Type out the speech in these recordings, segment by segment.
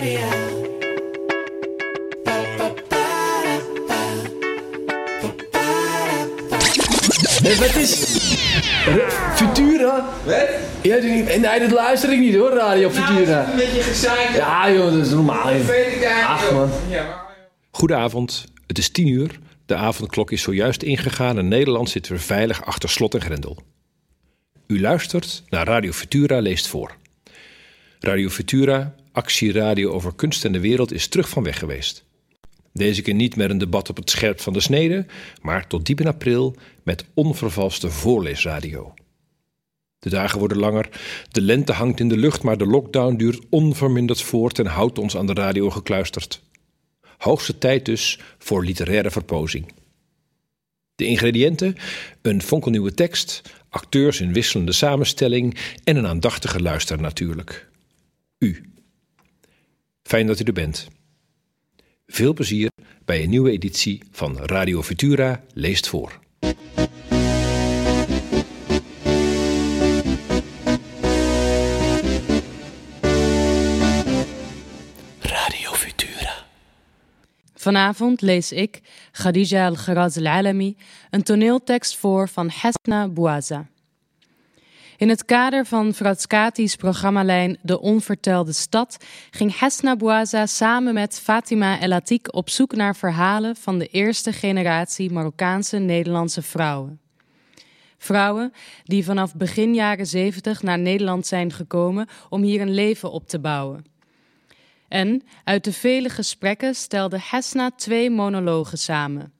radio. Nee, wat is... Futura? Wat? Niet- nee, dat luister ik niet hoor, Radio Futura. een beetje gezeik. Ja joh, dat is normaal. Ach man. Goedenavond, het is 10 uur. De avondklok is zojuist ingegaan en Nederland zit weer veilig achter slot en grendel. U luistert naar Radio Futura leest voor. Radio Futura, actieradio over kunst en de wereld, is terug van weg geweest. Deze keer niet met een debat op het scherp van de snede, maar tot diep in april met onvervalste voorleesradio. De dagen worden langer, de lente hangt in de lucht, maar de lockdown duurt onverminderd voort en houdt ons aan de radio gekluisterd. Hoogste tijd dus voor literaire verpozing. De ingrediënten: een fonkelnieuwe tekst, acteurs in wisselende samenstelling en een aandachtige luisteraar natuurlijk. U. Fijn dat u er bent. Veel plezier bij een nieuwe editie van Radio Futura leest voor. Radio Futura. Vanavond lees ik, Khadija al-Gharaz al-Alami, een toneeltekst voor van Hesna Bouaza. In het kader van Fratskati's programmalijn De Onvertelde Stad ging Hesna Bouaza samen met Fatima El Atik op zoek naar verhalen van de eerste generatie Marokkaanse Nederlandse vrouwen. Vrouwen die vanaf begin jaren 70 naar Nederland zijn gekomen om hier een leven op te bouwen. En uit de vele gesprekken stelde Hesna twee monologen samen.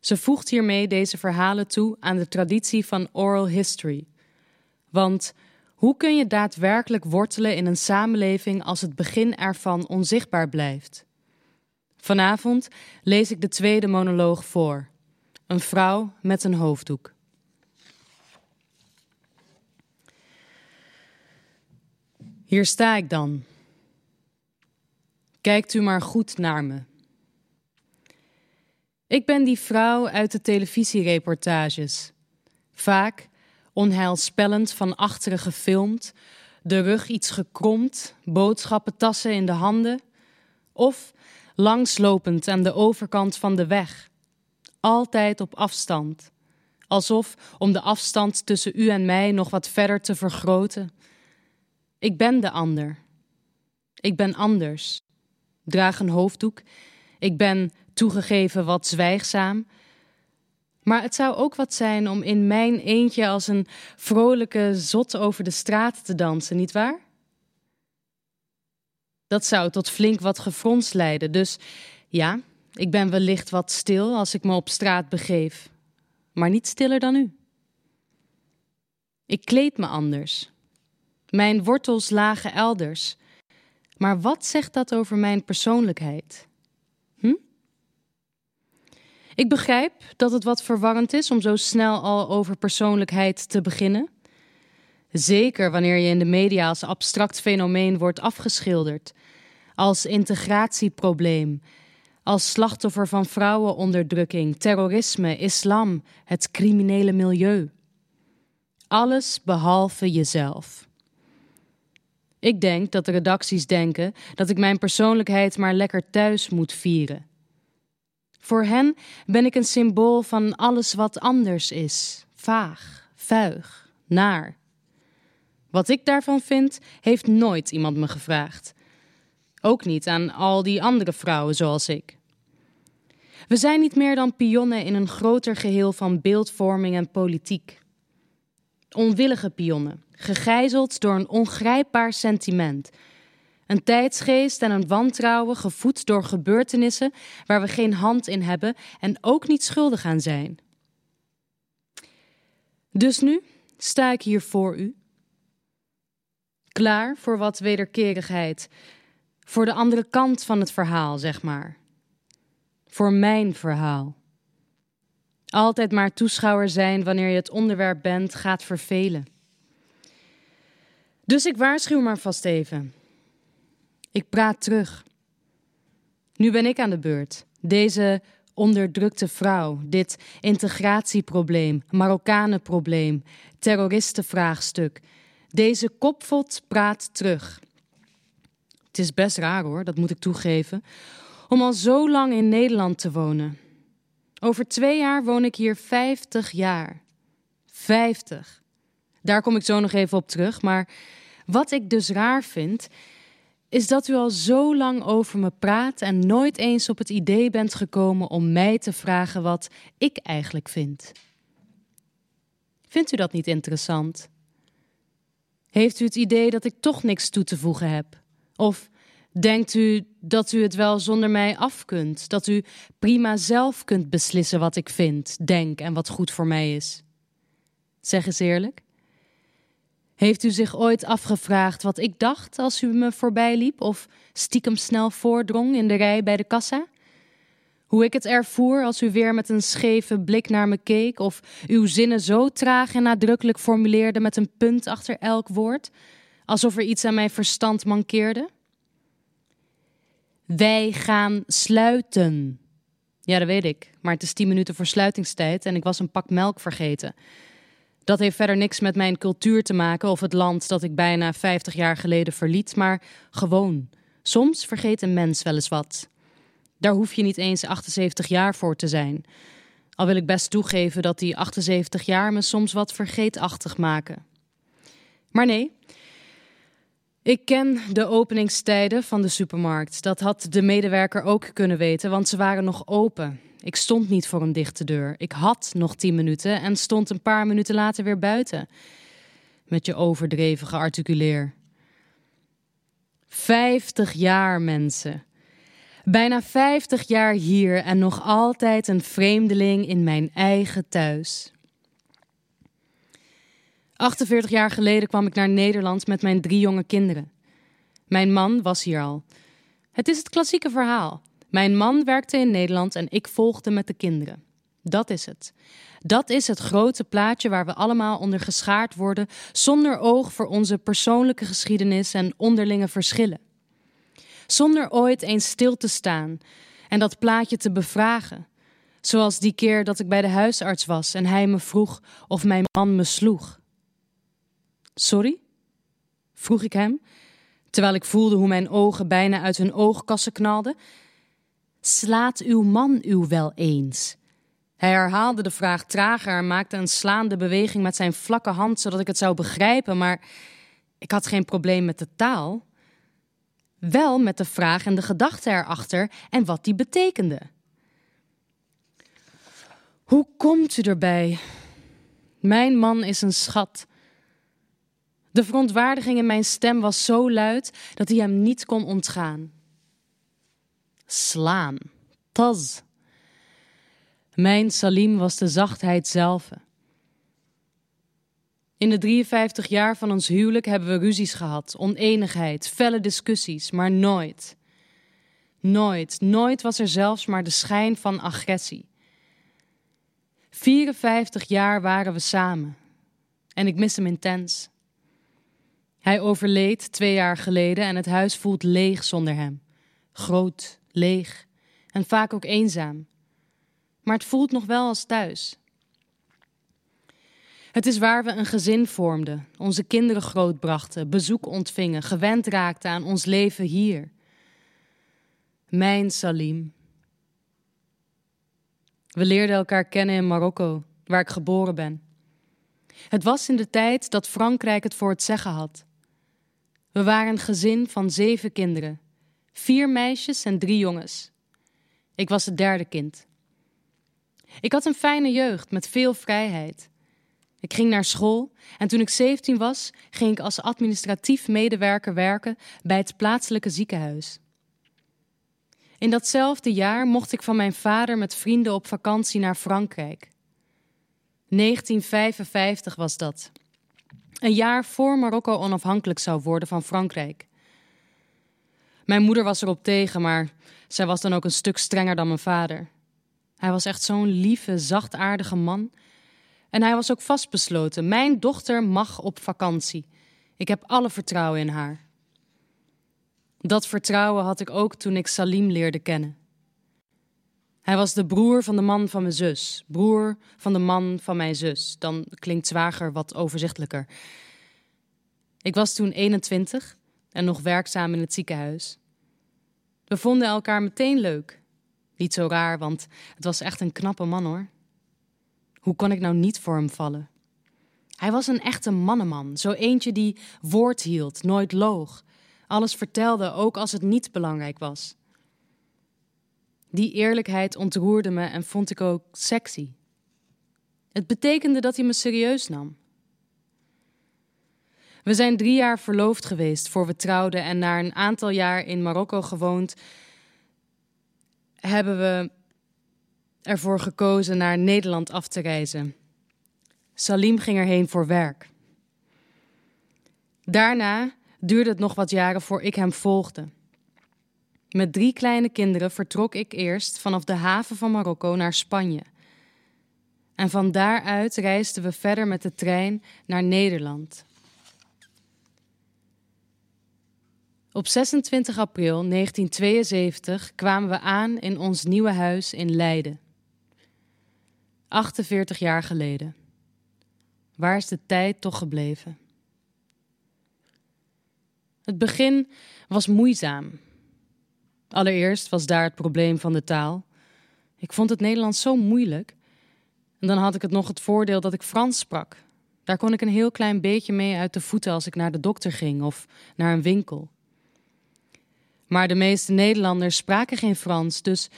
Ze voegt hiermee deze verhalen toe aan de traditie van oral history. Want hoe kun je daadwerkelijk wortelen in een samenleving als het begin ervan onzichtbaar blijft? Vanavond lees ik de tweede monoloog voor. Een vrouw met een hoofddoek. Hier sta ik dan. Kijkt u maar goed naar me. Ik ben die vrouw uit de televisiereportages. Vaak onheilspellend van achteren gefilmd, de rug iets gekromd, boodschappentassen in de handen. Of langslopend aan de overkant van de weg. Altijd op afstand. Alsof om de afstand tussen u en mij nog wat verder te vergroten. Ik ben de ander. Ik ben anders draag een hoofddoek. Ik ben toegegeven wat zwijgzaam. Maar het zou ook wat zijn om in mijn eentje als een vrolijke zot over de straat te dansen, nietwaar? Dat zou tot flink wat gefrons leiden. Dus ja, ik ben wellicht wat stil als ik me op straat begeef. Maar niet stiller dan u. Ik kleed me anders. Mijn wortels lagen elders. Maar wat zegt dat over mijn persoonlijkheid? Ik begrijp dat het wat verwarrend is om zo snel al over persoonlijkheid te beginnen. Zeker wanneer je in de media als abstract fenomeen wordt afgeschilderd, als integratieprobleem, als slachtoffer van vrouwenonderdrukking, terrorisme, islam, het criminele milieu. Alles behalve jezelf. Ik denk dat de redacties denken dat ik mijn persoonlijkheid maar lekker thuis moet vieren. Voor hen ben ik een symbool van alles wat anders is, vaag, vuig, naar. Wat ik daarvan vind, heeft nooit iemand me gevraagd. Ook niet aan al die andere vrouwen zoals ik. We zijn niet meer dan pionnen in een groter geheel van beeldvorming en politiek. Onwillige pionnen, gegijzeld door een ongrijpbaar sentiment. Een tijdsgeest en een wantrouwen gevoed door gebeurtenissen waar we geen hand in hebben en ook niet schuldig aan zijn. Dus nu sta ik hier voor u. Klaar voor wat wederkerigheid, voor de andere kant van het verhaal, zeg maar. Voor mijn verhaal. Altijd maar toeschouwer zijn wanneer je het onderwerp bent, gaat vervelen. Dus ik waarschuw maar vast even. Ik praat terug. Nu ben ik aan de beurt. Deze onderdrukte vrouw, dit integratieprobleem, Marokkanenprobleem, terroristenvraagstuk. Deze kopvot praat terug. Het is best raar hoor, dat moet ik toegeven, om al zo lang in Nederland te wonen. Over twee jaar woon ik hier 50 jaar. 50. Daar kom ik zo nog even op terug. Maar wat ik dus raar vind, is dat u al zo lang over me praat en nooit eens op het idee bent gekomen om mij te vragen wat ik eigenlijk vind. Vindt u dat niet interessant? Heeft u het idee dat ik toch niks toe te voegen heb? Of denkt u dat u het wel zonder mij af kunt? Dat u prima zelf kunt beslissen wat ik vind, denk en wat goed voor mij is? Zeg eens eerlijk. Heeft u zich ooit afgevraagd wat ik dacht als u me voorbij liep of stiekem snel voordrong in de rij bij de kassa? Hoe ik het ervoer als u weer met een scheve blik naar me keek of uw zinnen zo traag en nadrukkelijk formuleerde met een punt achter elk woord, alsof er iets aan mijn verstand mankeerde? Wij gaan sluiten. Ja, dat weet ik, maar het is tien minuten voor sluitingstijd en ik was een pak melk vergeten. Dat heeft verder niks met mijn cultuur te maken of het land dat ik bijna 50 jaar geleden verliet, maar gewoon. Soms vergeet een mens wel eens wat. Daar hoef je niet eens 78 jaar voor te zijn. Al wil ik best toegeven dat die 78 jaar me soms wat vergeetachtig maken. Maar nee, ik ken de openingstijden van de supermarkt. Dat had de medewerker ook kunnen weten, want ze waren nog open. Ik stond niet voor een dichte deur. Ik had nog tien minuten en stond een paar minuten later weer buiten. Met je overdreven gearticuleer. Vijftig jaar, mensen. Bijna vijftig jaar hier en nog altijd een vreemdeling in mijn eigen thuis. 48 jaar geleden kwam ik naar Nederland met mijn drie jonge kinderen. Mijn man was hier al. Het is het klassieke verhaal. Mijn man werkte in Nederland en ik volgde met de kinderen. Dat is het. Dat is het grote plaatje waar we allemaal onder geschaard worden, zonder oog voor onze persoonlijke geschiedenis en onderlinge verschillen. Zonder ooit eens stil te staan en dat plaatje te bevragen. Zoals die keer dat ik bij de huisarts was en hij me vroeg of mijn man me sloeg. Sorry? vroeg ik hem, terwijl ik voelde hoe mijn ogen bijna uit hun oogkassen knalden Slaat uw man u wel eens? Hij herhaalde de vraag trager en maakte een slaande beweging met zijn vlakke hand, zodat ik het zou begrijpen, maar ik had geen probleem met de taal. Wel met de vraag en de gedachte erachter en wat die betekende. Hoe komt u erbij? Mijn man is een schat. De verontwaardiging in mijn stem was zo luid dat hij hem niet kon ontgaan slaan. Taz. Mijn Salim was de zachtheid zelf. In de 53 jaar van ons huwelijk hebben we ruzies gehad, oneenigheid, felle discussies, maar nooit. Nooit, nooit was er zelfs maar de schijn van agressie. 54 jaar waren we samen en ik mis hem intens. Hij overleed twee jaar geleden en het huis voelt leeg zonder hem. Groot, leeg en vaak ook eenzaam. Maar het voelt nog wel als thuis. Het is waar we een gezin vormden, onze kinderen grootbrachten, bezoek ontvingen, gewend raakten aan ons leven hier. Mijn Salim. We leerden elkaar kennen in Marokko, waar ik geboren ben. Het was in de tijd dat Frankrijk het voor het zeggen had. We waren een gezin van zeven kinderen, Vier meisjes en drie jongens. Ik was het derde kind. Ik had een fijne jeugd met veel vrijheid. Ik ging naar school en toen ik 17 was, ging ik als administratief medewerker werken bij het plaatselijke ziekenhuis. In datzelfde jaar mocht ik van mijn vader met vrienden op vakantie naar Frankrijk. 1955 was dat. Een jaar voor Marokko onafhankelijk zou worden van Frankrijk. Mijn moeder was erop tegen, maar zij was dan ook een stuk strenger dan mijn vader. Hij was echt zo'n lieve, zachtaardige man. En hij was ook vastbesloten: mijn dochter mag op vakantie. Ik heb alle vertrouwen in haar. Dat vertrouwen had ik ook toen ik Salim leerde kennen. Hij was de broer van de man van mijn zus, broer van de man van mijn zus. Dan klinkt zwager wat overzichtelijker. Ik was toen 21 en nog werkzaam in het ziekenhuis. We vonden elkaar meteen leuk. Niet zo raar, want het was echt een knappe man hoor. Hoe kon ik nou niet voor hem vallen? Hij was een echte mannenman, zo eentje die woord hield, nooit loog, alles vertelde, ook als het niet belangrijk was. Die eerlijkheid ontroerde me en vond ik ook sexy. Het betekende dat hij me serieus nam. We zijn drie jaar verloofd geweest voor we trouwden en na een aantal jaar in Marokko gewoond, hebben we ervoor gekozen naar Nederland af te reizen. Salim ging erheen voor werk. Daarna duurde het nog wat jaren voor ik hem volgde. Met drie kleine kinderen vertrok ik eerst vanaf de haven van Marokko naar Spanje. En van daaruit reisden we verder met de trein naar Nederland. Op 26 april 1972 kwamen we aan in ons nieuwe huis in Leiden. 48 jaar geleden. Waar is de tijd toch gebleven? Het begin was moeizaam. Allereerst was daar het probleem van de taal. Ik vond het Nederlands zo moeilijk. En dan had ik het nog het voordeel dat ik Frans sprak. Daar kon ik een heel klein beetje mee uit de voeten als ik naar de dokter ging of naar een winkel. Maar de meeste Nederlanders spraken geen Frans, dus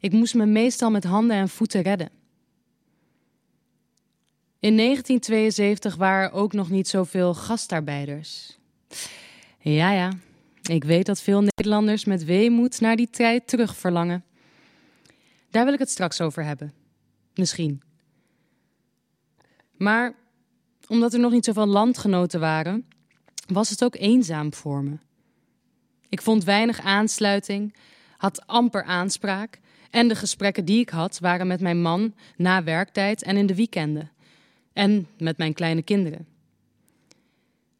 ik moest me meestal met handen en voeten redden. In 1972 waren er ook nog niet zoveel gastarbeiders. Ja, ja, ik weet dat veel Nederlanders met weemoed naar die tijd terug verlangen. Daar wil ik het straks over hebben. Misschien. Maar omdat er nog niet zoveel landgenoten waren, was het ook eenzaam voor me. Ik vond weinig aansluiting, had amper aanspraak en de gesprekken die ik had waren met mijn man na werktijd en in de weekenden. En met mijn kleine kinderen.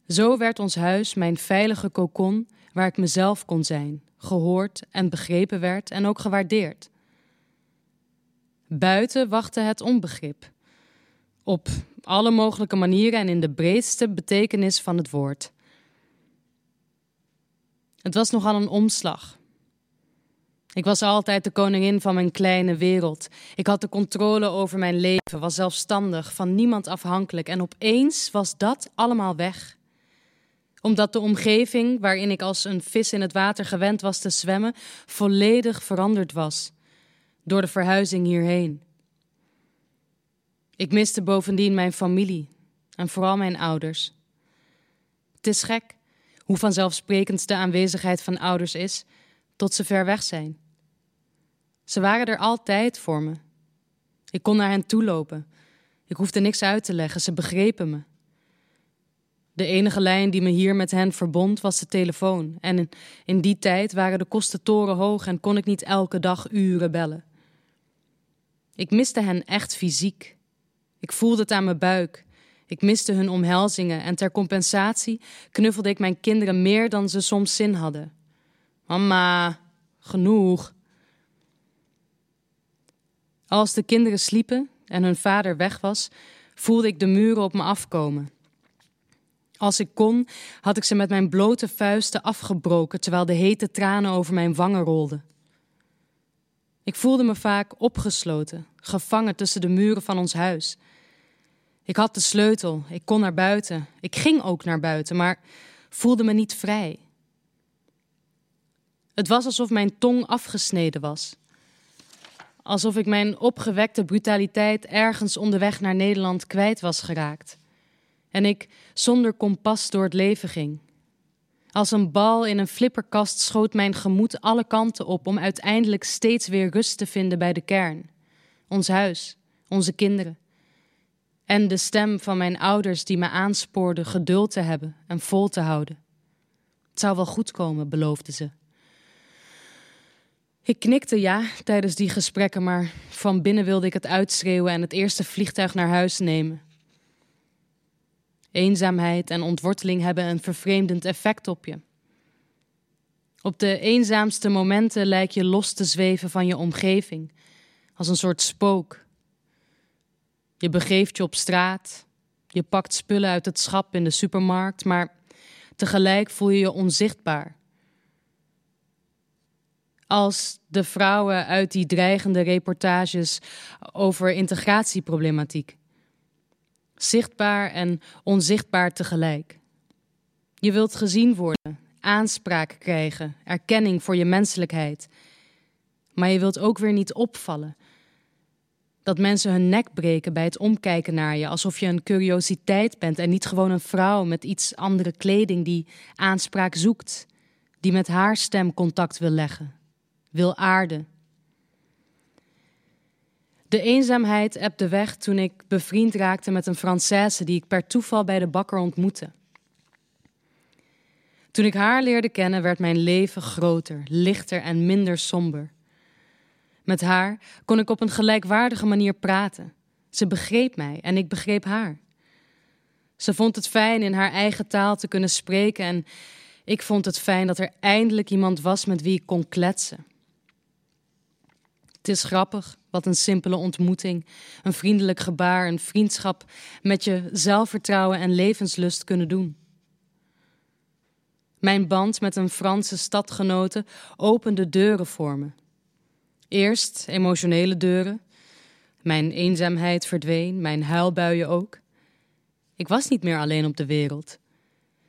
Zo werd ons huis mijn veilige kokon waar ik mezelf kon zijn, gehoord en begrepen werd en ook gewaardeerd. Buiten wachtte het onbegrip. Op alle mogelijke manieren en in de breedste betekenis van het woord. Het was nogal een omslag. Ik was altijd de koningin van mijn kleine wereld. Ik had de controle over mijn leven, was zelfstandig, van niemand afhankelijk. En opeens was dat allemaal weg. Omdat de omgeving waarin ik als een vis in het water gewend was te zwemmen, volledig veranderd was. Door de verhuizing hierheen. Ik miste bovendien mijn familie en vooral mijn ouders. Het is gek hoe vanzelfsprekend de aanwezigheid van ouders is, tot ze ver weg zijn. Ze waren er altijd voor me. Ik kon naar hen toelopen. Ik hoefde niks uit te leggen, ze begrepen me. De enige lijn die me hier met hen verbond was de telefoon. En in die tijd waren de kosten torenhoog en kon ik niet elke dag uren bellen. Ik miste hen echt fysiek. Ik voelde het aan mijn buik. Ik miste hun omhelzingen en ter compensatie knuffelde ik mijn kinderen meer dan ze soms zin hadden. Mama, genoeg. Als de kinderen sliepen en hun vader weg was, voelde ik de muren op me afkomen. Als ik kon, had ik ze met mijn blote vuisten afgebroken terwijl de hete tranen over mijn wangen rolden. Ik voelde me vaak opgesloten, gevangen tussen de muren van ons huis. Ik had de sleutel, ik kon naar buiten, ik ging ook naar buiten, maar voelde me niet vrij. Het was alsof mijn tong afgesneden was. Alsof ik mijn opgewekte brutaliteit ergens onderweg naar Nederland kwijt was geraakt. En ik zonder kompas door het leven ging. Als een bal in een flipperkast schoot mijn gemoed alle kanten op om uiteindelijk steeds weer rust te vinden bij de kern. Ons huis, onze kinderen. En de stem van mijn ouders die me aanspoorde geduld te hebben en vol te houden. Het zou wel goed komen, beloofden ze. Ik knikte ja tijdens die gesprekken, maar van binnen wilde ik het uitschreeuwen en het eerste vliegtuig naar huis nemen. Eenzaamheid en ontworteling hebben een vervreemdend effect op je. Op de eenzaamste momenten lijk je los te zweven van je omgeving, als een soort spook. Je begeeft je op straat, je pakt spullen uit het schap in de supermarkt, maar Tegelijk voel je je onzichtbaar. Als de vrouwen uit die dreigende reportages over integratieproblematiek. Zichtbaar en onzichtbaar tegelijk. Je wilt gezien worden, aanspraak krijgen, erkenning voor je menselijkheid. Maar je wilt ook weer niet opvallen. Dat mensen hun nek breken bij het omkijken naar je, alsof je een curiositeit bent en niet gewoon een vrouw met iets andere kleding die aanspraak zoekt, die met haar stem contact wil leggen, wil aarden. De eenzaamheid ebde weg toen ik bevriend raakte met een Française die ik per toeval bij de bakker ontmoette. Toen ik haar leerde kennen, werd mijn leven groter, lichter en minder somber. Met haar kon ik op een gelijkwaardige manier praten. Ze begreep mij en ik begreep haar. Ze vond het fijn in haar eigen taal te kunnen spreken en ik vond het fijn dat er eindelijk iemand was met wie ik kon kletsen. Het is grappig wat een simpele ontmoeting, een vriendelijk gebaar, een vriendschap met je zelfvertrouwen en levenslust kunnen doen. Mijn band met een Franse stadgenote opende deuren voor me. Eerst emotionele deuren. Mijn eenzaamheid verdween, mijn huilbuien ook. Ik was niet meer alleen op de wereld.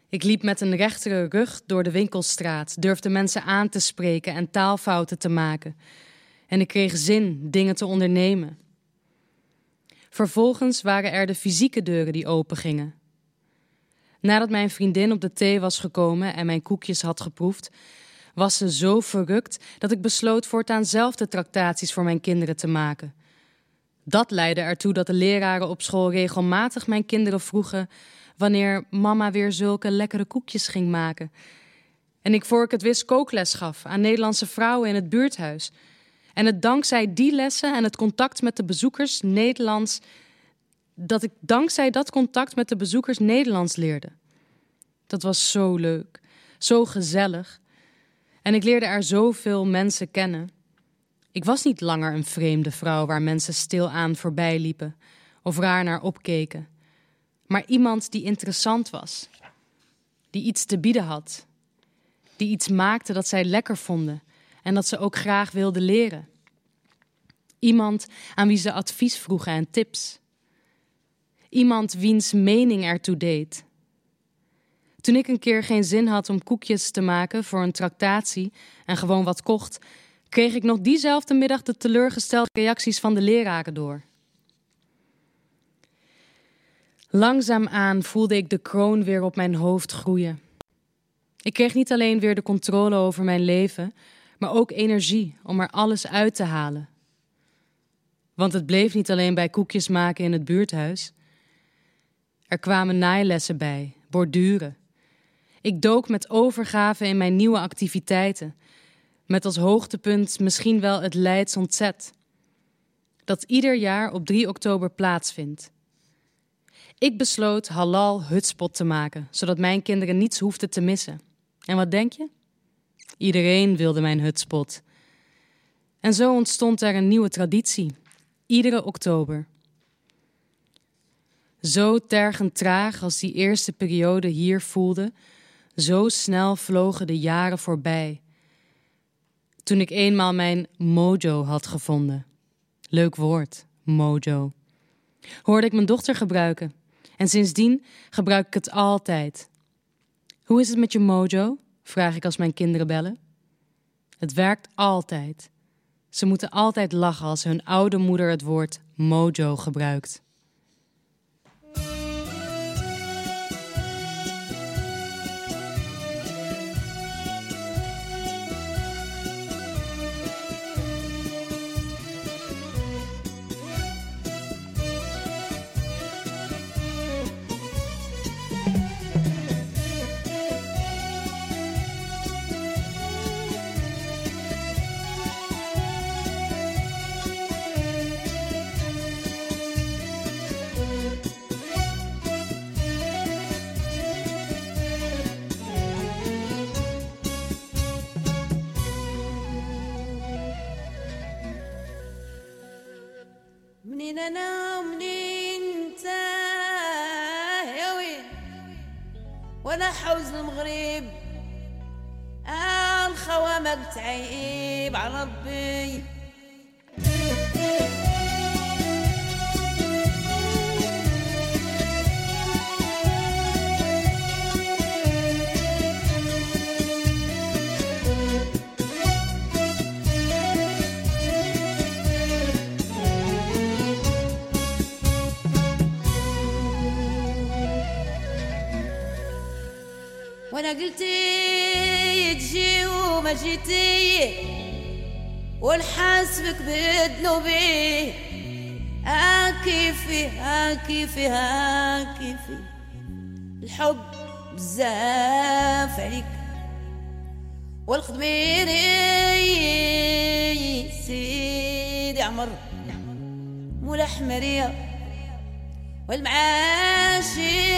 Ik liep met een rechtere rug door de winkelstraat, durfde mensen aan te spreken en taalfouten te maken. En ik kreeg zin dingen te ondernemen. Vervolgens waren er de fysieke deuren die opengingen. Nadat mijn vriendin op de thee was gekomen en mijn koekjes had geproefd, was ze zo verrukt dat ik besloot voortaan zelf de tractaties voor mijn kinderen te maken. Dat leidde ertoe dat de leraren op school regelmatig mijn kinderen vroegen wanneer mama weer zulke lekkere koekjes ging maken. En ik voor ik het wist kookles gaf aan Nederlandse vrouwen in het buurthuis. En het dankzij die lessen en het contact met de bezoekers Nederlands dat ik dankzij dat contact met de bezoekers Nederlands leerde. Dat was zo leuk, zo gezellig. En ik leerde er zoveel mensen kennen. Ik was niet langer een vreemde vrouw waar mensen stilaan voorbij liepen of raar naar opkeken, maar iemand die interessant was, die iets te bieden had, die iets maakte dat zij lekker vonden en dat ze ook graag wilden leren. Iemand aan wie ze advies vroegen en tips. Iemand wiens mening ertoe deed. Toen ik een keer geen zin had om koekjes te maken voor een tractatie en gewoon wat kocht, kreeg ik nog diezelfde middag de teleurgestelde reacties van de leraren door. Langzaamaan voelde ik de kroon weer op mijn hoofd groeien. Ik kreeg niet alleen weer de controle over mijn leven, maar ook energie om er alles uit te halen. Want het bleef niet alleen bij koekjes maken in het buurthuis. Er kwamen naailessen bij, borduren. Ik dook met overgave in mijn nieuwe activiteiten, met als hoogtepunt misschien wel het Leids ontzet, dat ieder jaar op 3 oktober plaatsvindt. Ik besloot halal hutspot te maken, zodat mijn kinderen niets hoefden te missen. En wat denk je? Iedereen wilde mijn hutspot. En zo ontstond er een nieuwe traditie, iedere oktober. Zo tergend traag als die eerste periode hier voelde, zo snel vlogen de jaren voorbij. Toen ik eenmaal mijn mojo had gevonden. Leuk woord, mojo. Hoorde ik mijn dochter gebruiken. En sindsdien gebruik ik het altijd. Hoe is het met je mojo? vraag ik als mijn kinderen bellen. Het werkt altijd. Ze moeten altijd lachen als hun oude moeder het woord mojo gebruikt. وأنا حوز المغرب الخوامق تعيب على ربي. وأنا قلتي تجي وما جيتي ونحاسبك بذنوبي. هاكيفي هاكيفي هاكيفي الحب بزاف عليك والخدميري سيدي عمر. مولا حمريه والمعاشي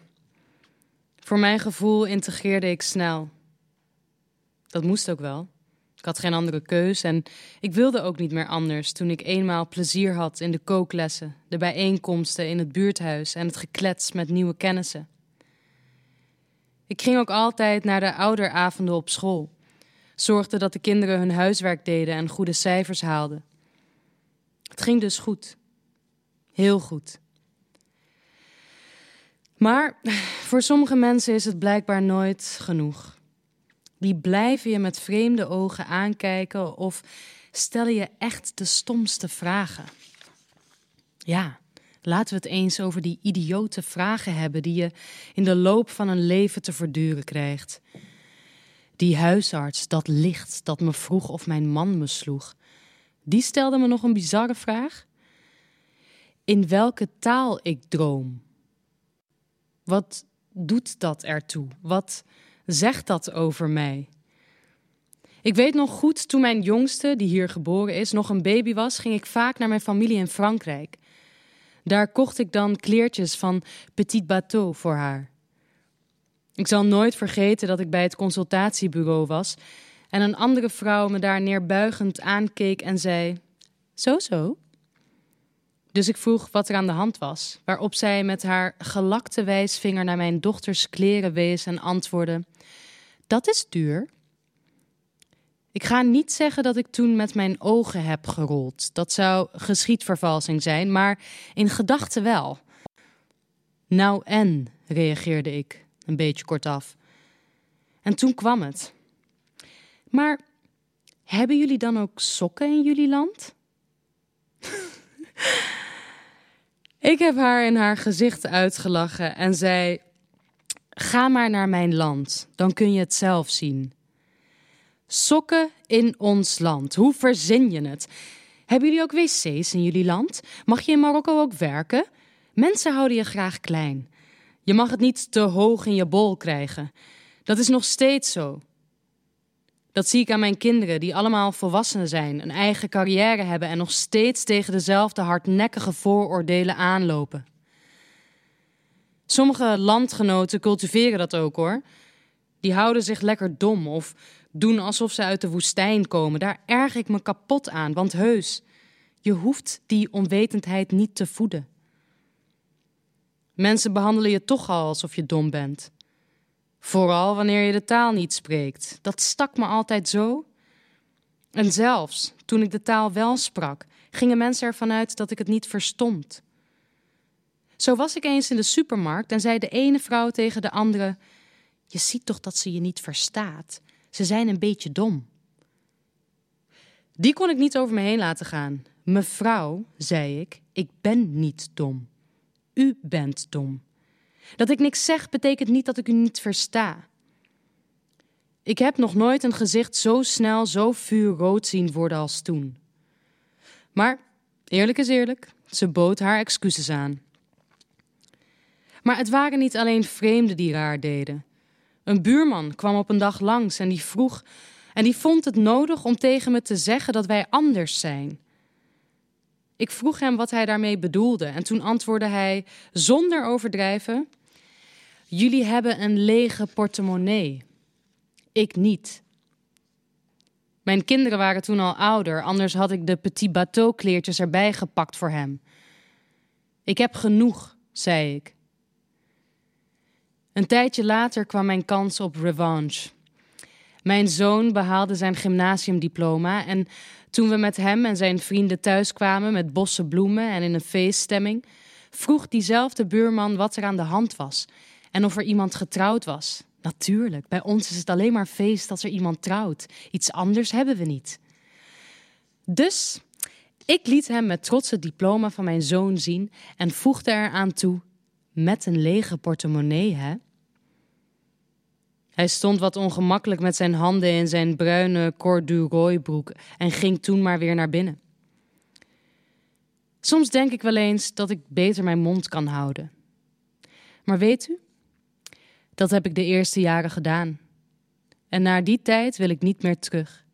Voor mijn gevoel integreerde ik snel. Dat moest ook wel. Ik had geen andere keus en ik wilde ook niet meer anders toen ik eenmaal plezier had in de kooklessen, de bijeenkomsten in het buurthuis en het geklets met nieuwe kennissen. Ik ging ook altijd naar de ouderavonden op school, zorgde dat de kinderen hun huiswerk deden en goede cijfers haalden. Het ging dus goed. Heel goed. Maar voor sommige mensen is het blijkbaar nooit genoeg. Die blijven je met vreemde ogen aankijken of stellen je echt de stomste vragen. Ja, laten we het eens over die idiote vragen hebben die je in de loop van een leven te verduren krijgt. Die huisarts, dat licht dat me vroeg of mijn man me sloeg, die stelde me nog een bizarre vraag. In welke taal ik droom? Wat doet dat ertoe? Wat zegt dat over mij? Ik weet nog goed, toen mijn jongste, die hier geboren is, nog een baby was, ging ik vaak naar mijn familie in Frankrijk. Daar kocht ik dan kleertjes van Petit Bateau voor haar. Ik zal nooit vergeten dat ik bij het consultatiebureau was en een andere vrouw me daar neerbuigend aankeek en zei: Zo, zo. Dus ik vroeg wat er aan de hand was, waarop zij met haar gelakte wijsvinger naar mijn dochters kleren wees en antwoordde: Dat is duur. Ik ga niet zeggen dat ik toen met mijn ogen heb gerold. Dat zou geschiedvervalsing zijn, maar in gedachten wel. Nou en, reageerde ik, een beetje kortaf. En toen kwam het. Maar hebben jullie dan ook sokken in jullie land? ik heb haar in haar gezicht uitgelachen en zei: Ga maar naar mijn land, dan kun je het zelf zien. Sokken in ons land, hoe verzin je het? Hebben jullie ook wc's in jullie land? Mag je in Marokko ook werken? Mensen houden je graag klein. Je mag het niet te hoog in je bol krijgen. Dat is nog steeds zo. Dat zie ik aan mijn kinderen, die allemaal volwassenen zijn, een eigen carrière hebben en nog steeds tegen dezelfde hardnekkige vooroordelen aanlopen. Sommige landgenoten cultiveren dat ook hoor. Die houden zich lekker dom of doen alsof ze uit de woestijn komen. Daar erg ik me kapot aan, want heus, je hoeft die onwetendheid niet te voeden. Mensen behandelen je toch al alsof je dom bent. Vooral wanneer je de taal niet spreekt. Dat stak me altijd zo. En zelfs toen ik de taal wel sprak, gingen mensen ervan uit dat ik het niet verstond. Zo was ik eens in de supermarkt en zei de ene vrouw tegen de andere: Je ziet toch dat ze je niet verstaat? Ze zijn een beetje dom. Die kon ik niet over me heen laten gaan. Mevrouw, zei ik, ik ben niet dom. U bent dom. Dat ik niks zeg betekent niet dat ik u niet versta. Ik heb nog nooit een gezicht zo snel, zo vuurrood zien worden als toen. Maar eerlijk is eerlijk, ze bood haar excuses aan. Maar het waren niet alleen vreemden die raar deden. Een buurman kwam op een dag langs en die vroeg en die vond het nodig om tegen me te zeggen dat wij anders zijn. Ik vroeg hem wat hij daarmee bedoelde en toen antwoordde hij zonder overdrijven: Jullie hebben een lege portemonnee. Ik niet. Mijn kinderen waren toen al ouder, anders had ik de petit bateau kleertjes erbij gepakt voor hem. Ik heb genoeg, zei ik. Een tijdje later kwam mijn kans op revanche. Mijn zoon behaalde zijn gymnasiumdiploma en toen we met hem en zijn vrienden thuis kwamen met bossen bloemen en in een feeststemming, vroeg diezelfde buurman wat er aan de hand was en of er iemand getrouwd was. Natuurlijk, bij ons is het alleen maar feest als er iemand trouwt. Iets anders hebben we niet. Dus ik liet hem met trots het diploma van mijn zoon zien en voegde eraan toe: met een lege portemonnee, hè? Hij stond wat ongemakkelijk met zijn handen in zijn bruine corduroybroek en ging toen maar weer naar binnen. Soms denk ik wel eens dat ik beter mijn mond kan houden. Maar weet u, dat heb ik de eerste jaren gedaan. En na die tijd wil ik niet meer terug.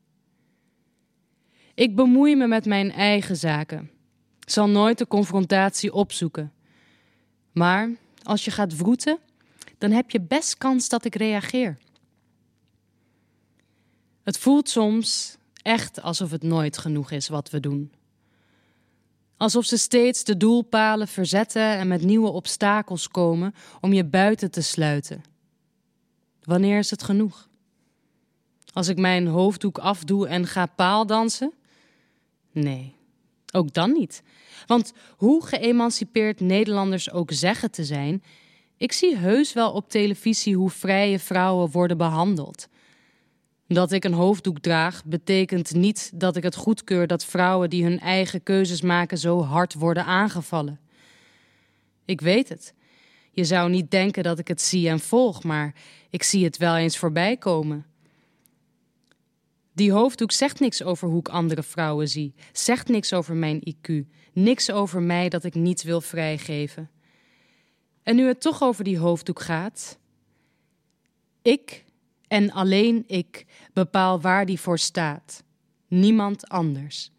Ik bemoei me met mijn eigen zaken, zal nooit de confrontatie opzoeken. Maar als je gaat vroeten, dan heb je best kans dat ik reageer. Het voelt soms echt alsof het nooit genoeg is wat we doen. Alsof ze steeds de doelpalen verzetten en met nieuwe obstakels komen om je buiten te sluiten. Wanneer is het genoeg? Als ik mijn hoofddoek afdoe en ga paaldansen? Nee, ook dan niet. Want hoe geëmancipeerd Nederlanders ook zeggen te zijn, ik zie heus wel op televisie hoe vrije vrouwen worden behandeld. Dat ik een hoofddoek draag betekent niet dat ik het goedkeur dat vrouwen die hun eigen keuzes maken zo hard worden aangevallen. Ik weet het. Je zou niet denken dat ik het zie en volg, maar ik zie het wel eens voorbij komen. Die hoofddoek zegt niks over hoe ik andere vrouwen zie, zegt niks over mijn IQ, niks over mij dat ik niet wil vrijgeven. En nu het toch over die hoofddoek gaat. Ik en alleen ik bepaal waar die voor staat. Niemand anders.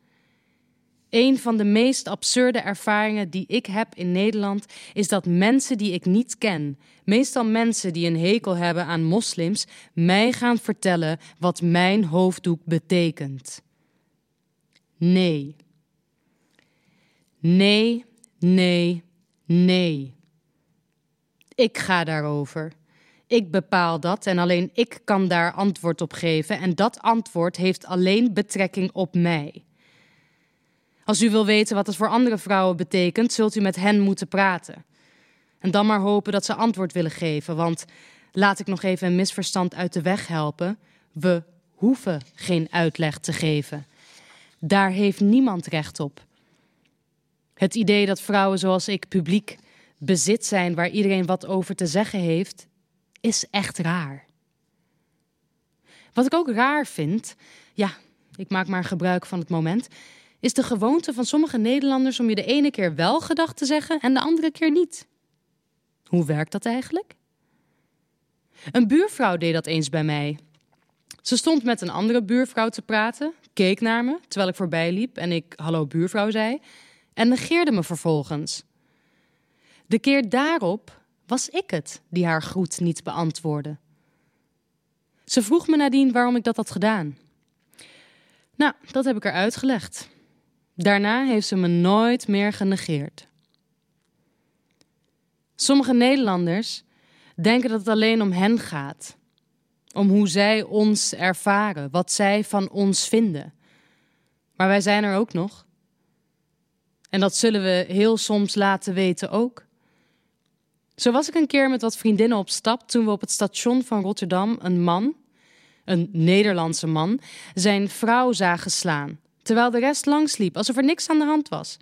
Een van de meest absurde ervaringen die ik heb in Nederland is dat mensen die ik niet ken, meestal mensen die een hekel hebben aan moslims, mij gaan vertellen wat mijn hoofddoek betekent. Nee. Nee, nee, nee. Ik ga daarover. Ik bepaal dat en alleen ik kan daar antwoord op geven en dat antwoord heeft alleen betrekking op mij. Als u wil weten wat het voor andere vrouwen betekent, zult u met hen moeten praten. En dan maar hopen dat ze antwoord willen geven, want laat ik nog even een misverstand uit de weg helpen. We hoeven geen uitleg te geven. Daar heeft niemand recht op. Het idee dat vrouwen zoals ik publiek bezit zijn waar iedereen wat over te zeggen heeft, is echt raar. Wat ik ook raar vind, ja, ik maak maar gebruik van het moment, is de gewoonte van sommige Nederlanders om je de ene keer wel gedacht te zeggen en de andere keer niet. Hoe werkt dat eigenlijk? Een buurvrouw deed dat eens bij mij. Ze stond met een andere buurvrouw te praten, keek naar me terwijl ik voorbij liep en ik hallo buurvrouw zei en negeerde me vervolgens. De keer daarop was ik het die haar groet niet beantwoordde. Ze vroeg me nadien waarom ik dat had gedaan. Nou, dat heb ik haar uitgelegd. Daarna heeft ze me nooit meer genegeerd. Sommige Nederlanders denken dat het alleen om hen gaat. Om hoe zij ons ervaren, wat zij van ons vinden. Maar wij zijn er ook nog. En dat zullen we heel soms laten weten ook. Zo was ik een keer met wat vriendinnen op stap toen we op het station van Rotterdam een man, een Nederlandse man, zijn vrouw zagen slaan terwijl de rest langsliep, alsof er niks aan de hand was.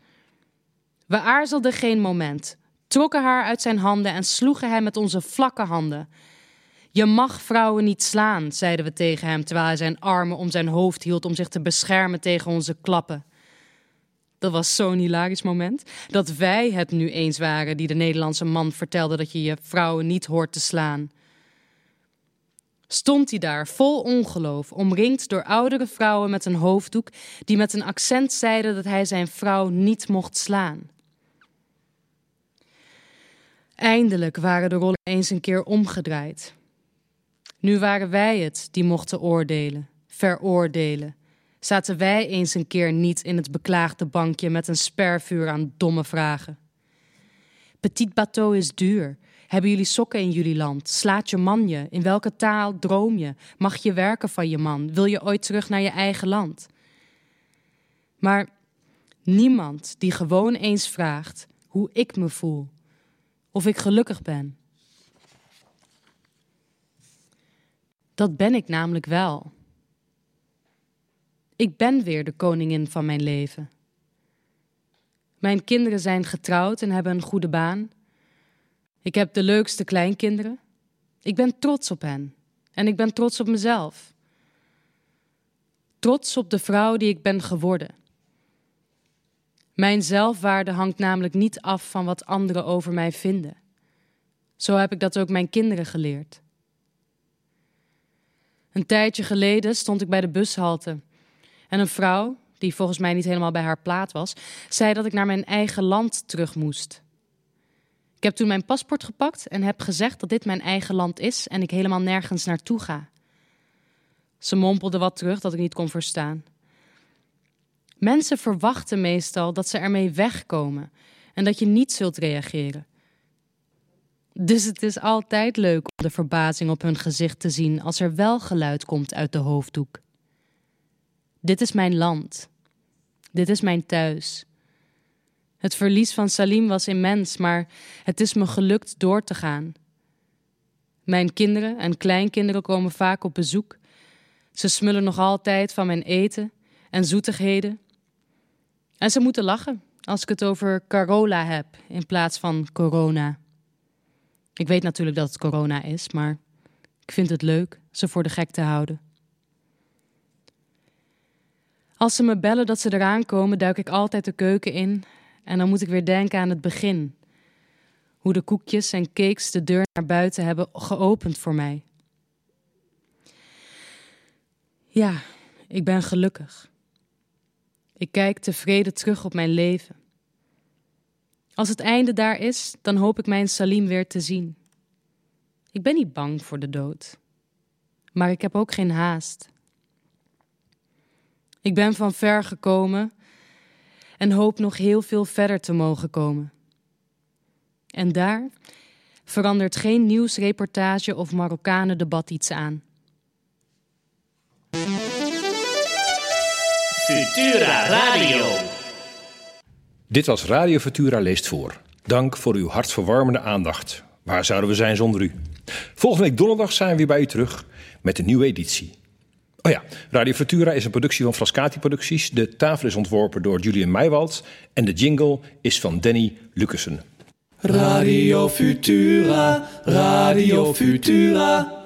We aarzelden geen moment, trokken haar uit zijn handen en sloegen hem met onze vlakke handen. Je mag vrouwen niet slaan, zeiden we tegen hem terwijl hij zijn armen om zijn hoofd hield om zich te beschermen tegen onze klappen. Dat was zo'n hilarisch moment dat wij het nu eens waren die de Nederlandse man vertelde dat je je vrouwen niet hoort te slaan. Stond hij daar vol ongeloof, omringd door oudere vrouwen met een hoofddoek die met een accent zeiden dat hij zijn vrouw niet mocht slaan. Eindelijk waren de rollen eens een keer omgedraaid. Nu waren wij het die mochten oordelen, veroordelen. Zaten wij eens een keer niet in het beklaagde bankje met een spervuur aan domme vragen. Petit bateau is duur. Hebben jullie sokken in jullie land? Slaat je man je? In welke taal droom je? Mag je werken van je man? Wil je ooit terug naar je eigen land? Maar niemand die gewoon eens vraagt hoe ik me voel, of ik gelukkig ben. Dat ben ik namelijk wel. Ik ben weer de koningin van mijn leven. Mijn kinderen zijn getrouwd en hebben een goede baan. Ik heb de leukste kleinkinderen. Ik ben trots op hen. En ik ben trots op mezelf. Trots op de vrouw die ik ben geworden. Mijn zelfwaarde hangt namelijk niet af van wat anderen over mij vinden. Zo heb ik dat ook mijn kinderen geleerd. Een tijdje geleden stond ik bij de bushalte en een vrouw, die volgens mij niet helemaal bij haar plaat was, zei dat ik naar mijn eigen land terug moest. Ik heb toen mijn paspoort gepakt en heb gezegd dat dit mijn eigen land is en ik helemaal nergens naartoe ga. Ze mompelde wat terug dat ik niet kon verstaan. Mensen verwachten meestal dat ze ermee wegkomen en dat je niet zult reageren. Dus het is altijd leuk om de verbazing op hun gezicht te zien als er wel geluid komt uit de hoofddoek. Dit is mijn land. Dit is mijn thuis. Het verlies van Salim was immens, maar het is me gelukt door te gaan. Mijn kinderen en kleinkinderen komen vaak op bezoek. Ze smullen nog altijd van mijn eten en zoetigheden. En ze moeten lachen als ik het over Carola heb in plaats van corona. Ik weet natuurlijk dat het corona is, maar ik vind het leuk ze voor de gek te houden. Als ze me bellen dat ze eraan komen, duik ik altijd de keuken in en dan moet ik weer denken aan het begin. Hoe de koekjes en cakes de deur naar buiten hebben geopend voor mij. Ja, ik ben gelukkig. Ik kijk tevreden terug op mijn leven. Als het einde daar is, dan hoop ik mijn Salim weer te zien. Ik ben niet bang voor de dood, maar ik heb ook geen haast. Ik ben van ver gekomen en hoop nog heel veel verder te mogen komen. En daar verandert geen nieuwsreportage of Marokkanen-debat iets aan. Futura Radio. Dit was Radio Futura leest voor. Dank voor uw hartverwarmende aandacht. Waar zouden we zijn zonder u? Volgende week donderdag zijn we weer bij u terug met een nieuwe editie. Oh ja, Radio Futura is een productie van Frascati Producties. De tafel is ontworpen door Julian Meijwald en de jingle is van Danny Lucassen. Radio Futura, Radio Futura.